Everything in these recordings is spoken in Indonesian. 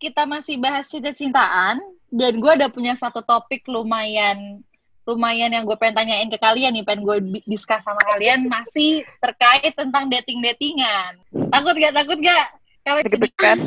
kita masih bahas cinta-cintaan, dan gue udah punya satu topik lumayan lumayan yang gue pengen tanyain ke kalian nih, pengen gue discuss sama kalian masih terkait tentang dating-datingan. Takut gak? Takut gak? Kalau Deg-degan.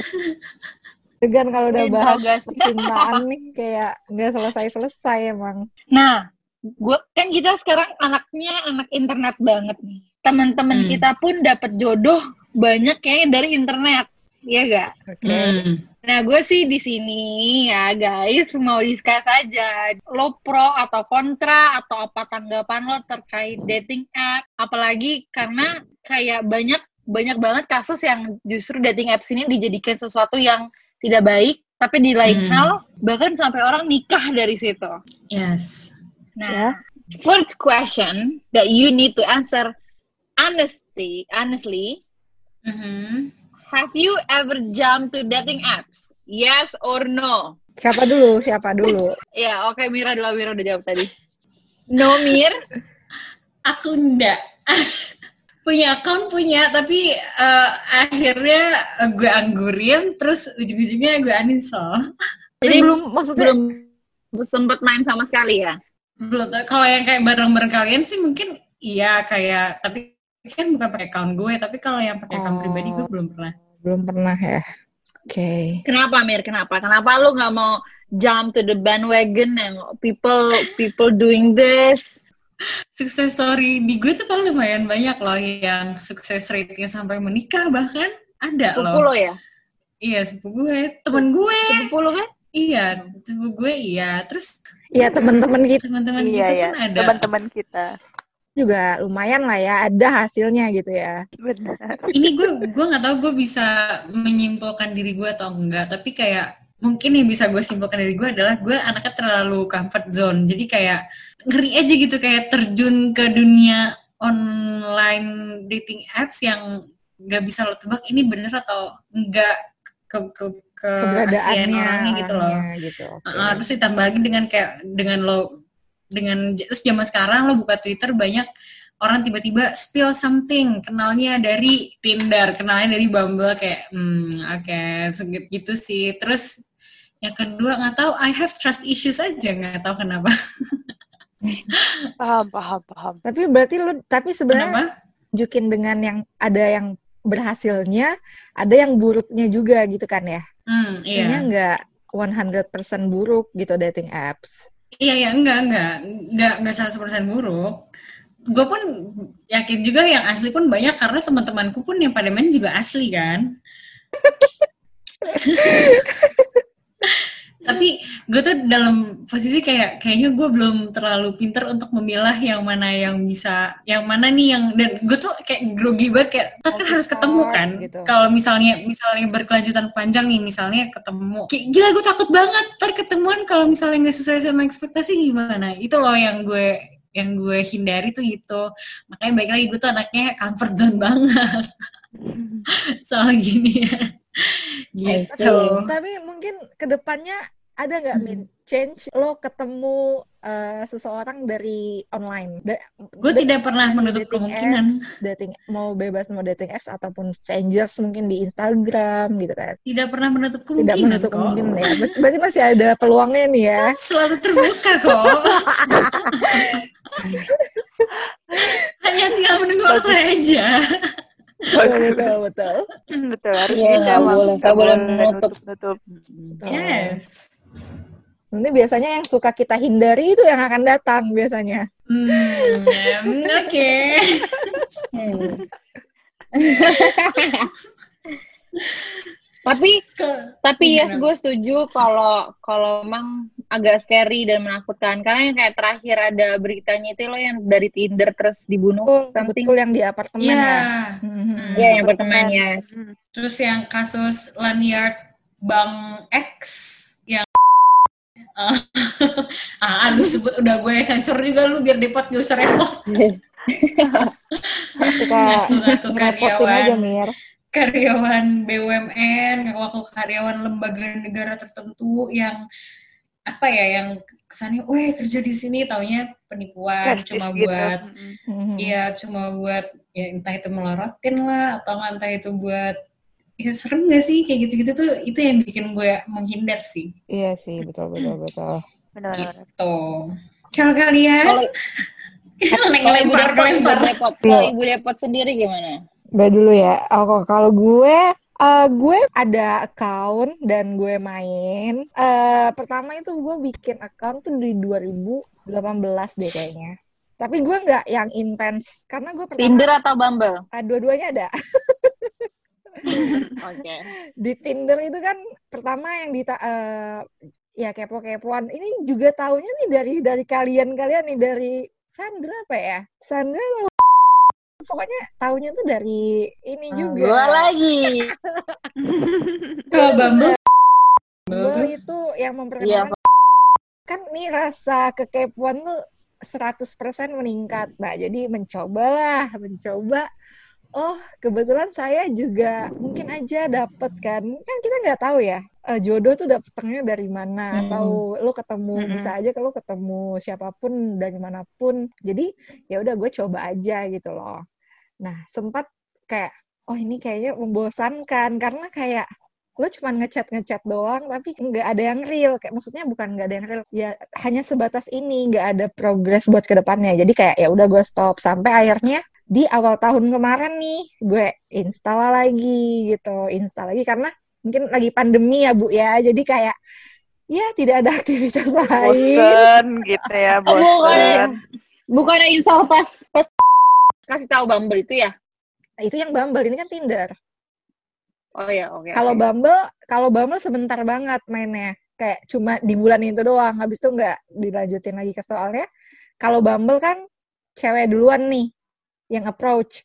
Degan kalau udah bahas guys. percintaan nih kayak nggak selesai-selesai emang. Nah, gue kan kita sekarang anaknya anak internet banget nih. Teman-teman Hmm. kita pun dapat jodoh banyak kayaknya dari internet, ya gak? Oke. Hmm. Nah, gue sih di sini ya guys mau discuss aja lo pro atau kontra atau apa tanggapan lo terkait dating app, apalagi karena kayak banyak banyak banget kasus yang justru dating apps ini dijadikan sesuatu yang tidak baik, tapi di lain Hmm. hal bahkan sampai orang nikah dari situ. Yes. Nah, first question that you need to answer honestly, honestly, Mhm. Have you ever jumped to dating apps? Yes or no? Siapa dulu? Siapa dulu? Ya, oke Mira dulu, Mira udah jawab tadi. No, Mir? Aku enggak. punya account punya, tapi eh, akhirnya gue anggurin, terus ujung-ujungnya gue uninstall. Jadi belum maksudnya belum sempet main sama sekali ya? Belum. Kalau yang kayak bareng-bareng kalian sih mungkin iya kayak, tapi kan bukan pakai account gue, tapi kalau yang pakai account Oh. pribadi gue belum pernah. Belum pernah ya. Oke. Kenapa Mir? Kenapa? Kenapa lu nggak mau jump to the bandwagon and people people doing this? Sukses story di gue tuh kan lumayan banyak loh yang sukses rate-nya sampai menikah bahkan ada Sepupu loh. lo ya? Iya, sepupu gue, temen gue. Sepupu lo kan? Iya, sepupu gue iya. Terus Ya teman-teman kita teman-teman Iya kita ya. kan ada. Teman-teman kita. Juga lumayan lah ya, ada hasilnya gitu ya. Benar. Ini gue gue nggak tahu gue bisa menyimpulkan diri gue atau enggak, tapi kayak mungkin yang bisa gue simpulkan dari gue adalah gue anaknya terlalu comfort zone. Jadi kayak ngeri aja gitu kayak terjun ke dunia online dating apps yang nggak bisa lo tebak ini bener atau enggak ke ke ke Keberadaannya orangnya gitu loh. orangnya gitu. oke. Uh, terus ditambah lagi dengan kayak dengan lo dengan terus zaman sekarang lo buka Twitter banyak orang tiba-tiba spill something kenalnya dari Tinder kenalnya dari Bumble kayak hmm oke segit gitu sih terus yang kedua nggak tahu I have trust issues aja nggak tahu kenapa Paham, paham, paham. Tapi berarti lu tapi sebenarnya kenapa jukin dengan yang ada yang berhasilnya, ada yang buruknya juga gitu kan ya. hmm iya nggak 100% buruk gitu dating apps. Iya iya enggak enggak enggak enggak 100% buruk. Gue pun yakin juga yang asli pun banyak karena teman-temanku pun yang pada main juga asli kan tapi gue tuh dalam posisi kayak kayaknya gue belum terlalu pinter untuk memilah yang mana yang bisa yang mana nih yang dan gue tuh kayak grogi banget kayak "Ntar kan harus ketemu kan? Gitu. kalau misalnya misalnya berkelanjutan panjang nih misalnya ketemu kayak gila gue takut banget ntar ketemuan kalau misalnya nggak sesuai sama ekspektasi gimana? Itu loh yang gue yang gue hindari tuh gitu. Makanya baik lagi gue tuh anaknya comfort zone banget. Soal gini ya. Tapi, gitu. tapi mungkin ke depannya ada nggak Hmm. min change lo ketemu eh, seseorang dari online? Da- gue da- tidak pernah menutup dating kemungkinan apps, dating mau bebas mau dating apps ataupun strangers mungkin di Instagram gitu kan? tidak pernah menutup Tidak kemungkinan menutup kok kemungkinan ya. Ber- Berarti masih ada peluangnya nih ya. selalu terbuka kok hanya tinggal menunggu waktu aja betul betul. betul. Betul, harus Iya, bisa nggak emang. boleh, nggak boleh menutup. nutup. Yes Ini biasanya yang suka kita hindari itu yang akan datang biasanya. hmm, oke Hmm. tapi Ke- tapi yes Gimana? gue setuju kalau kalau emang agak scary dan menakutkan karena yang kayak terakhir ada beritanya itu lo yang dari Tinder terus dibunuh Betul, something betul yang di apartemen Iya. ya. Mhm. ya yang pertemanan yes Hmm. Terus yang kasus lanyard Bang X yang ah, lu sebut udah gue sensor juga lu biar depot gak usah repot. Suka Ngaku-ngaku ngerepotin aja karyawan Mir. karyawan BUMN, ngaku karyawan lembaga negara tertentu yang apa ya yang kesannya, weh kerja di sini, taunya penipuan, Prestis cuma gitu. buat, Mm-mm. Mhm. iya cuma buat, ya entah itu melorotin lah, atau entah itu buat, ya serem gak sih kayak gitu-gitu tuh, itu yang bikin gue menghindar sih, Iya sih, betul betul betul. Benar-benar. gitu. Kalau kalian, Kalau ibu depot, ibu depot, kalau ibu depot sendiri gimana? Gue dulu ya. Oh, kalau gue eh, gue ada account dan gue main. Eh, pertama itu gue bikin account tuh di 2018 deh kayaknya. Tapi gue nggak yang intens karena gue pertama Tinder atau Bumble? ah, dua-duanya ada. Oke. Di Tinder itu kan pertama yang di ya kepo-kepoan. Ini juga taunya nih dari dari kalian-kalian nih dari Sandra apa ya? Sandra lo pokoknya taunya tuh dari ini juga. Dua lagi. kalau Bumble, Bumble itu yang Iya, memperkenalkan kan nih rasa kekepuan tuh 100% meningkat. Nah, jadi mencobalah, mencoba. Oh, kebetulan saya juga mungkin aja dapet kan. Kan kita nggak tahu ya, eh, jodoh tuh dapetnya dari mana. Hmm. Atau lo ketemu, Mm-mm. bisa aja kalau ketemu siapa pun dari mana pun. Jadi, ya udah gue coba aja gitu loh. Nah, sempat kayak, oh ini kayaknya membosankan. Karena kayak, lo cuma ngechat ngechat doang tapi nggak ada yang real kayak maksudnya bukan nggak ada yang real ya hanya sebatas ini nggak ada progres buat ke depannya jadi kayak ya udah gue stop sampai akhirnya di awal tahun kemarin nih gue install lagi gitu install lagi karena mungkin lagi pandemi ya bu ya jadi kayak ya tidak ada aktivitas lain Bosen gitu ya, Bukannya, bosen. bukannya install pas pas kasih tahu Bumble itu ya? Nah, itu yang Bumble ini kan Tinder Oh ya, oke. Kalau oke. Bumble, kalau Bumble sebentar banget mainnya. Kayak cuma di bulan itu doang. Habis itu nggak dilanjutin lagi ke soalnya. Kalau Bumble kan cewek duluan nih yang approach.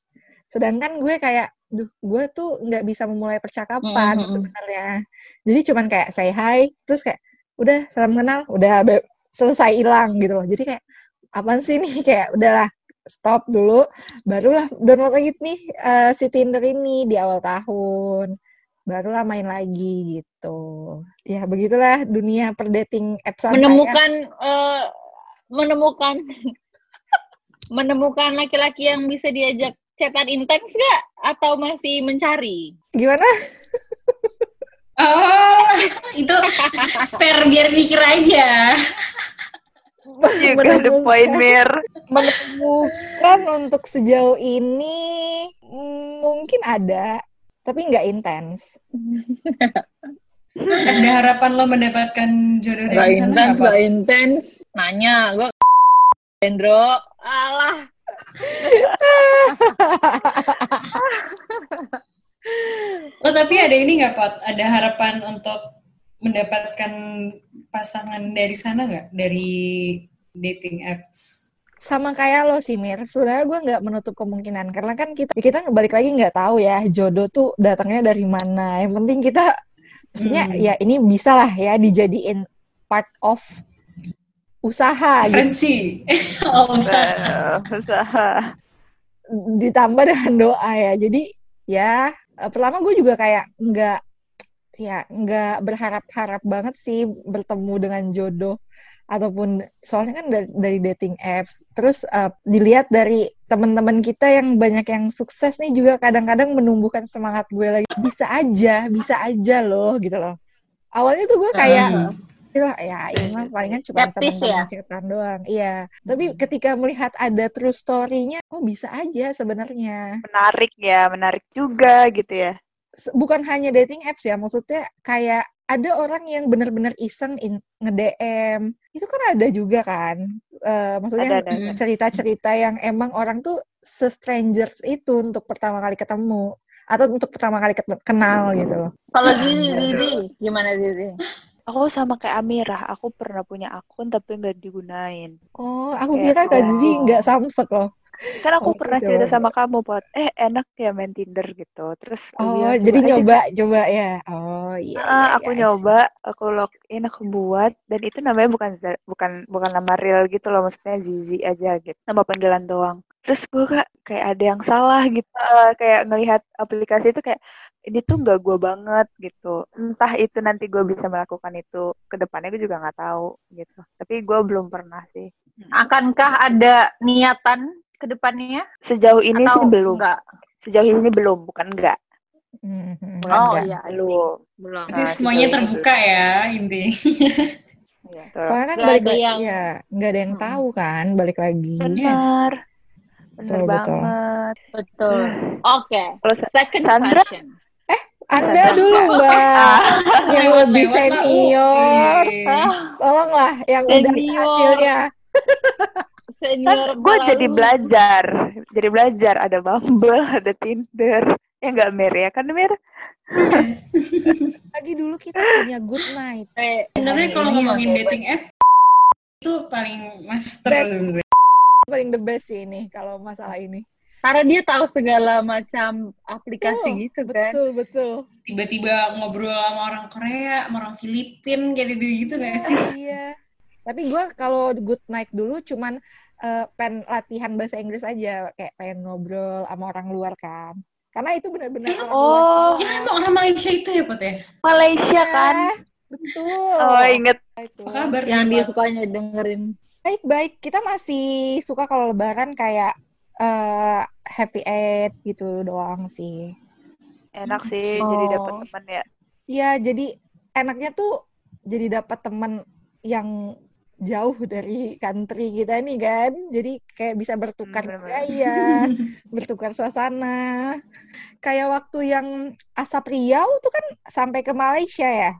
Sedangkan gue kayak, duh, gue tuh nggak bisa memulai percakapan Mm, mm, mm. sebenarnya. Jadi cuman kayak say hi, terus kayak udah salam kenal, udah selesai hilang gitu loh. Jadi kayak apaan sih nih kayak udahlah stop dulu barulah download lagi nih eh, si Tinder ini di awal tahun barulah main lagi gitu ya begitulah dunia per dating apps menemukan eh, menemukan menemukan laki-laki yang bisa diajak chatan intens gak atau masih mencari? gimana oh, itu spare biar mikir aja. You got the point, Mir. menemukan untuk sejauh ini mm, mungkin ada tapi nggak intens Ada harapan lo mendapatkan jodoh Gak dari sana intens, gak intens. Nanya, gue Hendro, alah. Lo tapi ada ini nggak, Pot? Ada harapan untuk mendapatkan pasangan dari sana nggak? Dari dating apps? sama kayak lo sih Mir sebenarnya gue nggak menutup kemungkinan karena kan kita kita balik lagi nggak tahu ya jodoh tuh datangnya dari mana yang penting kita maksudnya Hmm. ya ini bisa lah ya dijadiin part of usaha gitu Referensi. oh, usaha. Eh, usaha. ditambah dengan doa ya jadi ya eh, pertama gue juga kayak nggak ya nggak berharap-harap banget sih bertemu dengan jodoh ataupun soalnya kan dari, dari dating apps terus eh, dilihat dari teman-teman kita yang banyak yang sukses nih juga kadang-kadang menumbuhkan semangat gue lagi bisa aja bisa aja loh gitu loh awalnya tuh gue kayak Hmm. "Ih, ya ini mah palingan cuma teman-teman ya? cerita doang. Iya tapi ketika melihat ada true story-nya oh bisa aja sebenarnya. Menarik ya, menarik juga gitu ya. Bukan hanya dating apps ya maksudnya kayak ada orang yang benar-benar iseng in, nge-DM itu kan ada juga kan? Eh, maksudnya Ada, ada, ada. cerita-cerita yang emang orang tuh se-strangers itu untuk pertama kali ketemu. Atau untuk pertama kali ket- kenal gitu. Loh Kalau Zizi, Zizi, gimana Zizi? Aku sama kayak Amirah, aku pernah punya akun tapi nggak digunain. oh aku Kayak, kira Kak oh. Zizi nggak samsek loh Kan aku Oh, pernah cerita sama kamu, Pot. Eh, enak ya main Tinder gitu. Terus oh iya, jadi coba aja. nyoba coba ya oh iya, Ah, iya, aku iya. nyoba, aku login, aku buat, dan itu namanya bukan bukan bukan nama real gitu loh, maksudnya Zizi aja gitu, nama panggilan doang. Terus gue kak kayak ada yang salah gitu, Eh, kayak ngelihat aplikasi itu kayak ini tuh nggak gue banget gitu entah itu nanti gue bisa melakukan itu ke depannya gue juga nggak tahu gitu tapi gue belum pernah sih Akankah ada niatan ke depannya? sejauh ini Atau sih belum enggak? sejauh ini belum bukan enggak. Bukan Oh enggak. iya, think. belum Nah, semuanya terbuka ya intinya. Iya. Soalnya kan Nggak balik ada lagi, yang- ya nggak ada yang Hmm. tahu kan, balik lagi. benar benar Betul, betul. banget Betul. Oke. sa- Second Sandra? question. Anda Ada. dulu, Mbak. yang Lewat-lewat lebih lah. senior. Oke. Tolonglah yang udah hasilnya. Senior kan gue jadi belajar jadi belajar ada Bumble ada Tinder ya nggak Mir ya kan Mir Lagi dulu kita punya good night. Eh, Sebenarnya hari kalau ngomongin yang dating app itu paling master Best. sebenarnya. Paling the best sih ini kalau masalah ini. Karena dia tahu segala macam aplikasi Betul, gitu kan. Betul, betul. Tiba-tiba ngobrol sama orang Korea, sama orang Filipin kayak gitu gitu gak sih? Iya. Tapi gue kalau good night dulu cuman eh, pengen latihan bahasa Inggris aja, kayak pengen ngobrol sama orang luar kan. Karena itu benar-benar orang luar Oh. Ya emang orang Malaysia itu ya Pot ya? Malaysia semua. kan Betul. oh inget Itu. Apa kabar Yang dia sukanya dengerin. Baik-baik. Kita masih suka kalau lebaran kayak eh, happy eight gitu doang sih. enak sih Oh. jadi dapet teman ya Iya, jadi enaknya tuh jadi dapat teman yang jauh dari country kita nih kan. Jadi kayak bisa bertukar Hmm, bertukar suasana. Kayak waktu yang Asap Riau tuh kan sampai ke Malaysia ya,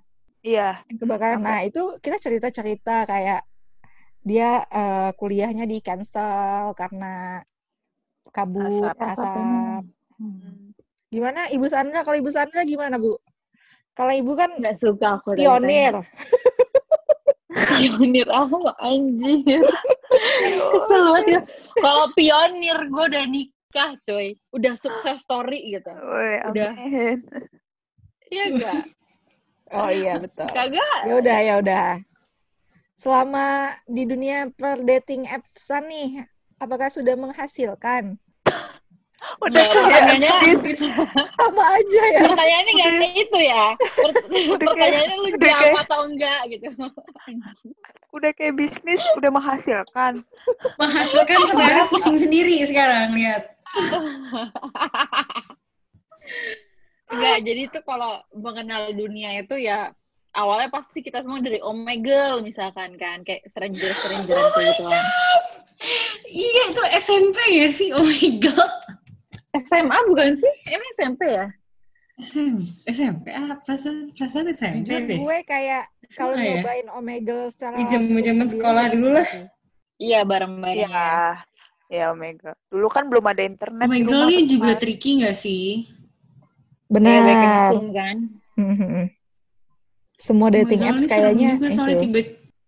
iya kebakaran. Nah, itu kita cerita-cerita kayak dia eh, kuliahnya di cancel karena kabut Asap. asap. Hmm. Gimana Ibu Sandra? Kalau Ibu Sandra gimana, Bu? Kalau Ibu kan Nggak suka aku. pionir. Pionir apa anjir. Kesel banget ya. Kalau pionir gue udah nikah coy. Udah sukses story gitu. Woi, Udah. Iya enggak? Oh iya, betul. Kagak. Ya udah, ya udah. Selama di dunia per dating appsan nih, apakah sudah menghasilkan? Udah Nggak, pertanyaannya Sama aja ya. pertanyaannya nggak kayak itu ya. Per- pertanyaannya lu udah jawab kayak- atau enggak gitu. udah kayak bisnis udah menghasilkan Menghasilkan sebenarnya pusing sendiri sekarang lihat. Enggak, jadi itu kalau mengenal dunia itu ya awalnya pasti kita semua dari Omegle misalkan kan kayak stranger stranger gitu kan. Iya itu SMP ya sih? Oh my god. SMA bukan sih? Emang SMP ya? SM, SMP ah perasaan perasaan SMP Jujur deh. gue kayak kalau ya? nyobain Omegle secara Di zaman-zaman sekolah dulu lah. gitu. Iya bareng-bareng ya. iya ya Omega dulu kan belum ada internet rumah, ini juga tricky gak sih? In Benar. school kan. Mhm. Semua dating apps kayaknya juga soalnya itu. tiba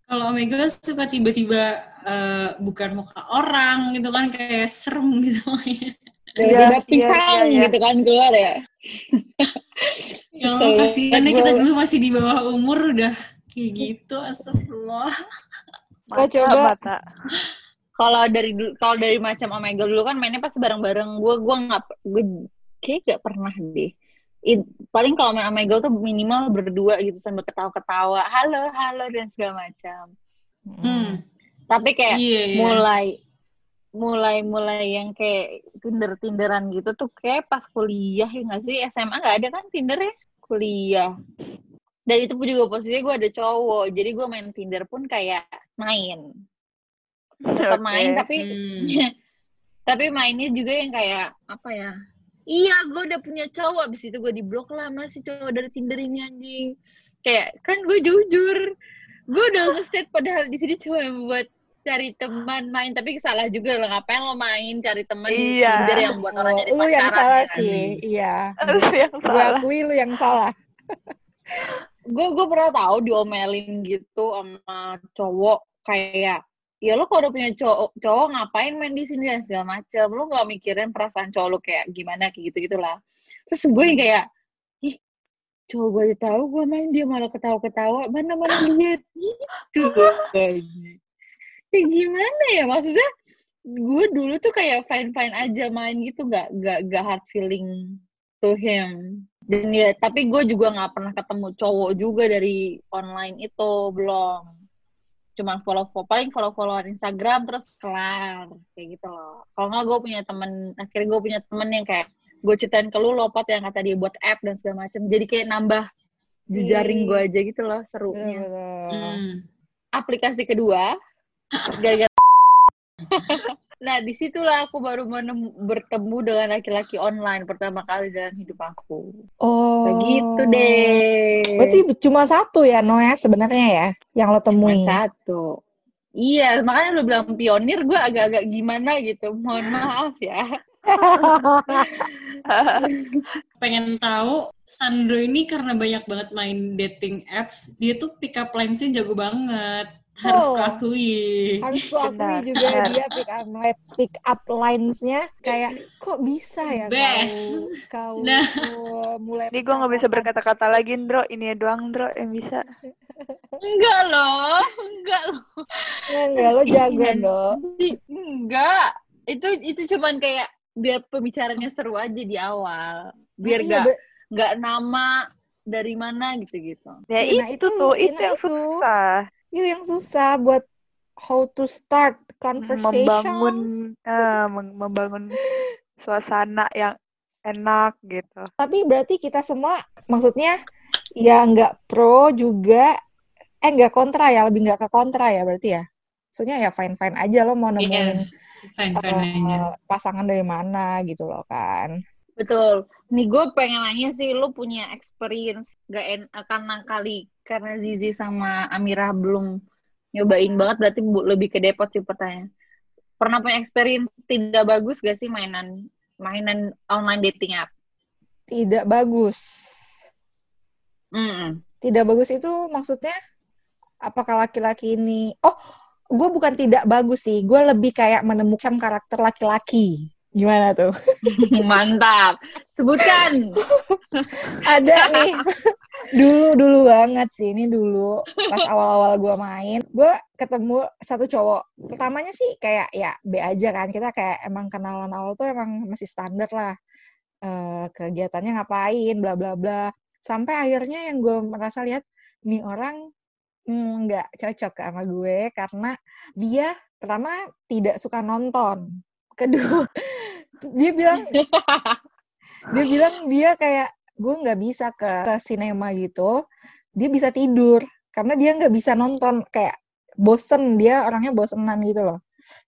kalau Omega suka tiba-tiba eh, bukan muka orang gitu kan kayak serem gitu Iya, iya, pisang iya, iya. gitu kan keluar ya. ya Allah Kayak kasihan ya kita gue- dulu masih di bawah umur udah kayak gitu astagfirullah Mata, coba. mata. Kalau dari kalau dari macam Omegle dulu kan mainnya pasti bareng-bareng. Gue gue nggak gue kayak gak pernah deh. It- paling kalau main Omegle tuh minimal berdua gitu sambil ketawa-ketawa, halo halo dan segala macam. hmm. Tapi kayak iya iya mulai mulai mulai yang kayak tinder tinderan gitu tuh kayak pas kuliah ya nggak sih? SMA nggak ada kan tinder ya? Kuliah. Dan itu pun juga posisinya gue ada cowok jadi gue main tinder pun kayak main. Tetap Oke. main tapi Hmm. tapi mainnya juga yang kayak apa ya? Iya gue udah punya cowok abis itu gue diblok lah masih cowok dari tinder ini anjing. Kayak kan gue jujur gue udah nge-state padahal di sini cuma buat cari teman main tapi salah juga lah ngapain lo main? Cari teman di Iya. tinder yang buat orang jadi lu yang pacaran salah ya kan? sih, iya. Lu yang Gue salah. akui lu yang salah. gue gue pernah tahu diomelin gitu sama cowok kayak ya lo kalau udah punya cowok cowok ngapain main di sini? dan segala macam lo nggak mikirin perasaan cowok lo kayak gimana kayak gitu gitulah. Terus gue yang kayak ih cowok gue tahu gue main dia malah ketawa ketawa mana mana lihat gitu kayak gimana ya? Maksudnya gue dulu tuh kayak fine fine aja main gitu. Nggak nggak nggak hard feeling to him dan ya tapi gue juga nggak pernah ketemu cowok juga dari online itu belum. Cuman follow follow paling follow followan Instagram terus kelar kayak gitu loh. Kalau nggak gue punya temen akhirnya gue punya temen yang kayak gue ceritain ke lu lopat yang kata dia buat app dan segala macam jadi kayak nambah jejaring gue aja gitu loh serunya. Betul. Hmm. aplikasi kedua gara-gara nah di situlah aku baru menem- bertemu dengan laki-laki online pertama kali dalam hidup aku Oh. begitu deh Berarti cuma satu ya Noah sebenarnya ya yang lo Cuma temui. satu iya makanya lu bilang pionir gue agak-agak gimana gitu mohon maaf ya pengen tahu Sandro ini karena banyak banget main dating apps, dia tuh pick up lines-nya jago banget. Harus Oh. kuakui. Harus aku akui Benar, juga benar. dia pick up line- pick up lines-nya kayak kok bisa ya Best. kau kau Nah. mulai Ini gue nggak bisa berkata-kata lagi, Ndro. Ini doang, Ndro, yang bisa. enggak loh enggak loh Enggak, enggak lo jago Iya. Di- enggak itu itu cuman kayak biar pembicaranya seru aja di awal biar Iya, gak be- nggak nama dari mana gitu-gitu Ya Nah, itu, itu- tuh, itu yang itu. susah. Itu yang susah buat how to start conversation. Membangun, meng- membangun suasana yang enak gitu. Tapi berarti kita semua maksudnya ya nggak pro juga eh nggak kontra ya lebih nggak ke kontra ya berarti ya. Maksudnya ya fine fine aja lo mau nemuin Yes. Fine, fine aja. eh, pasangan dari mana gitu loh kan. betul nih gue pengen nanya sih lu punya experience gak en karena kali karena Zizi sama Amira belum nyobain banget berarti bu- lebih ke depot sih pertanyaan pernah punya experience tidak bagus gak sih mainan mainan online dating app Tidak bagus. Mm-mm. Tidak bagus itu maksudnya apakah laki-laki ini Oh, gue bukan tidak bagus sih. Gue lebih kayak menemukan karakter laki-laki. Gimana tuh? Mantap. Sebutkan. ada nih. Dulu dulu banget sih. Ini dulu. Pas awal-awal gua main gua ketemu satu cowok. Pertamanya sih kayak ya B aja kan. Kita kayak emang kenalan awal tuh emang masih standar lah. Eh, kegiatannya ngapain bla bla bla. Sampai akhirnya yang gue merasa lihat nih orang hmm, nggak cocok sama gue karena dia pertama tidak suka nonton. Kedua dia bilang dia bilang dia kayak gue nggak bisa ke, ke sinema gitu dia bisa tidur karena dia nggak bisa nonton kayak bosen dia orangnya bosenan gitu loh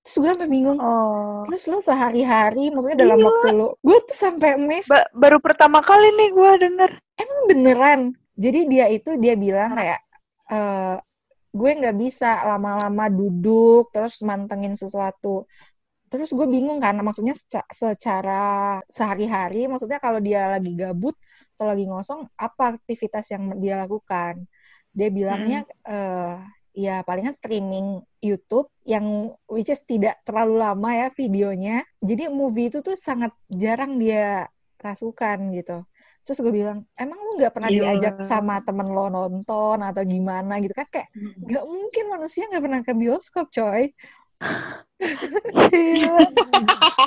terus gue sampai bingung Oh. terus lo sehari-hari maksudnya dalam Iya. waktu lo gue tuh sampai mes Ba- baru pertama kali nih gue denger. emang beneran jadi dia itu dia bilang kayak eh gue nggak bisa lama-lama duduk terus mantengin sesuatu terus gue bingung kan maksudnya seca- secara sehari-hari maksudnya kalau dia lagi gabut atau lagi ngosong apa aktivitas yang dia lakukan? Dia bilangnya eh ya palingan streaming YouTube yang which is tidak terlalu lama ya videonya. Jadi movie itu tuh sangat jarang dia rasukan gitu. Terus gue bilang emang lu nggak pernah Gila. diajak sama temen lo nonton atau gimana? Gitu kan kayak nggak mungkin manusia nggak pernah ke bioskop coy Gila.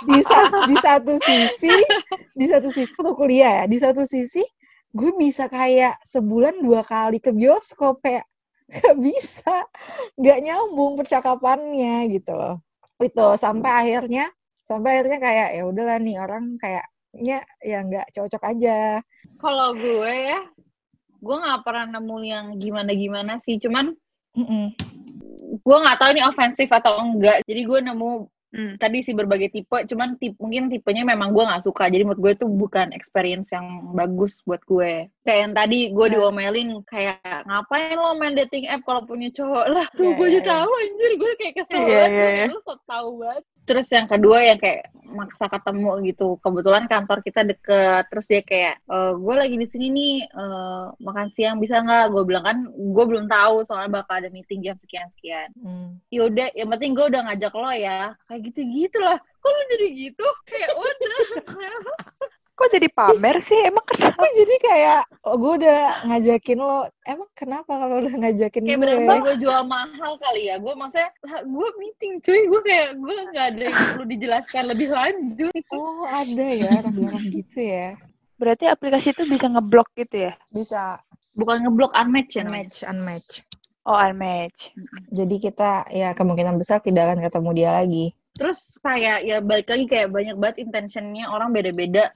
di, sa- di satu sisi di satu sisi waktu kuliah ya di satu sisi gue bisa kayak sebulan dua kali ke bioskop kayak nggak bisa nggak nyambung percakapannya gitu loh itu sampai akhirnya sampai akhirnya kayak ya udahlah nih orang kayaknya ya nggak cocok aja Kalau gue ya, gue nggak pernah nemu yang gimana-gimana sih. Cuman Mm-mm. Gue nggak tahu ini ofensif atau enggak. Jadi gue nemu Hmm. tadi sih berbagai tipe. Cuman tip, mungkin tipenya memang gue nggak suka. Jadi menurut gue itu bukan experience yang bagus buat gue. Kayak yang tadi gue Nah. diomelin kayak ngapain lo main dating app kalau punya cowok lah. Tuh Iya, gue iya, udah tahu anjir gue kayak kesel Iya, banget. iya, Lo iya. kayak, Lo so tau banget. Terus yang kedua yang kayak maksa ketemu gitu. Kebetulan kantor kita deket. Terus dia kayak, e, gue lagi di sini nih eh, makan siang bisa nggak? Gue bilang kan gue belum tahu soalnya bakal ada meeting jam sekian sekian. Mm. Yaudah, yang penting gue udah ngajak lo ya. Kayak gitu-gitu lah. Kok lo jadi gitu? Kayak udah. Kok jadi pamer sih? Emang kenapa? Kok jadi kayak oh, gue udah ngajakin lo emang kenapa kalau udah ngajakin kayak gue berasa gue jual mahal kali ya. Gue maksudnya, lah, gue meeting cuy. Gue kayak, gue nggak ada yang perlu dijelaskan lebih lanjut. oh ada ya orang-orang gitu ya Berarti aplikasi itu bisa ngeblok gitu ya? Bisa Bukan ngeblok unmatch ya unmatch, unmatch. Oh, unmatch. Jadi kita ya kemungkinan besar tidak akan ketemu dia lagi. Terus kayak ya balik lagi kayak banyak banget intentionnya orang beda-beda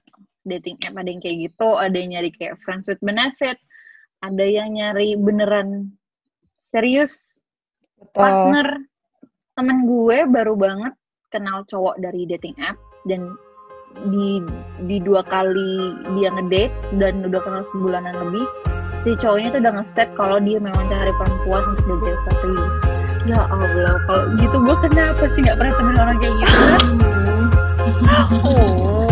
dating app ada yang kayak gitu, ada yang nyari kayak friends with benefit, ada yang nyari beneran serius Betul. partner. Temen gue baru banget kenal cowok dari dating app dan di di dua kali dia ngedate dan udah kenal sebulanan lebih si cowoknya tuh udah nge-set kalau dia memang cari perempuan untuk belajar serius ya Allah kalau gitu gue kenapa sih nggak pernah temen orang kayak gitu Aku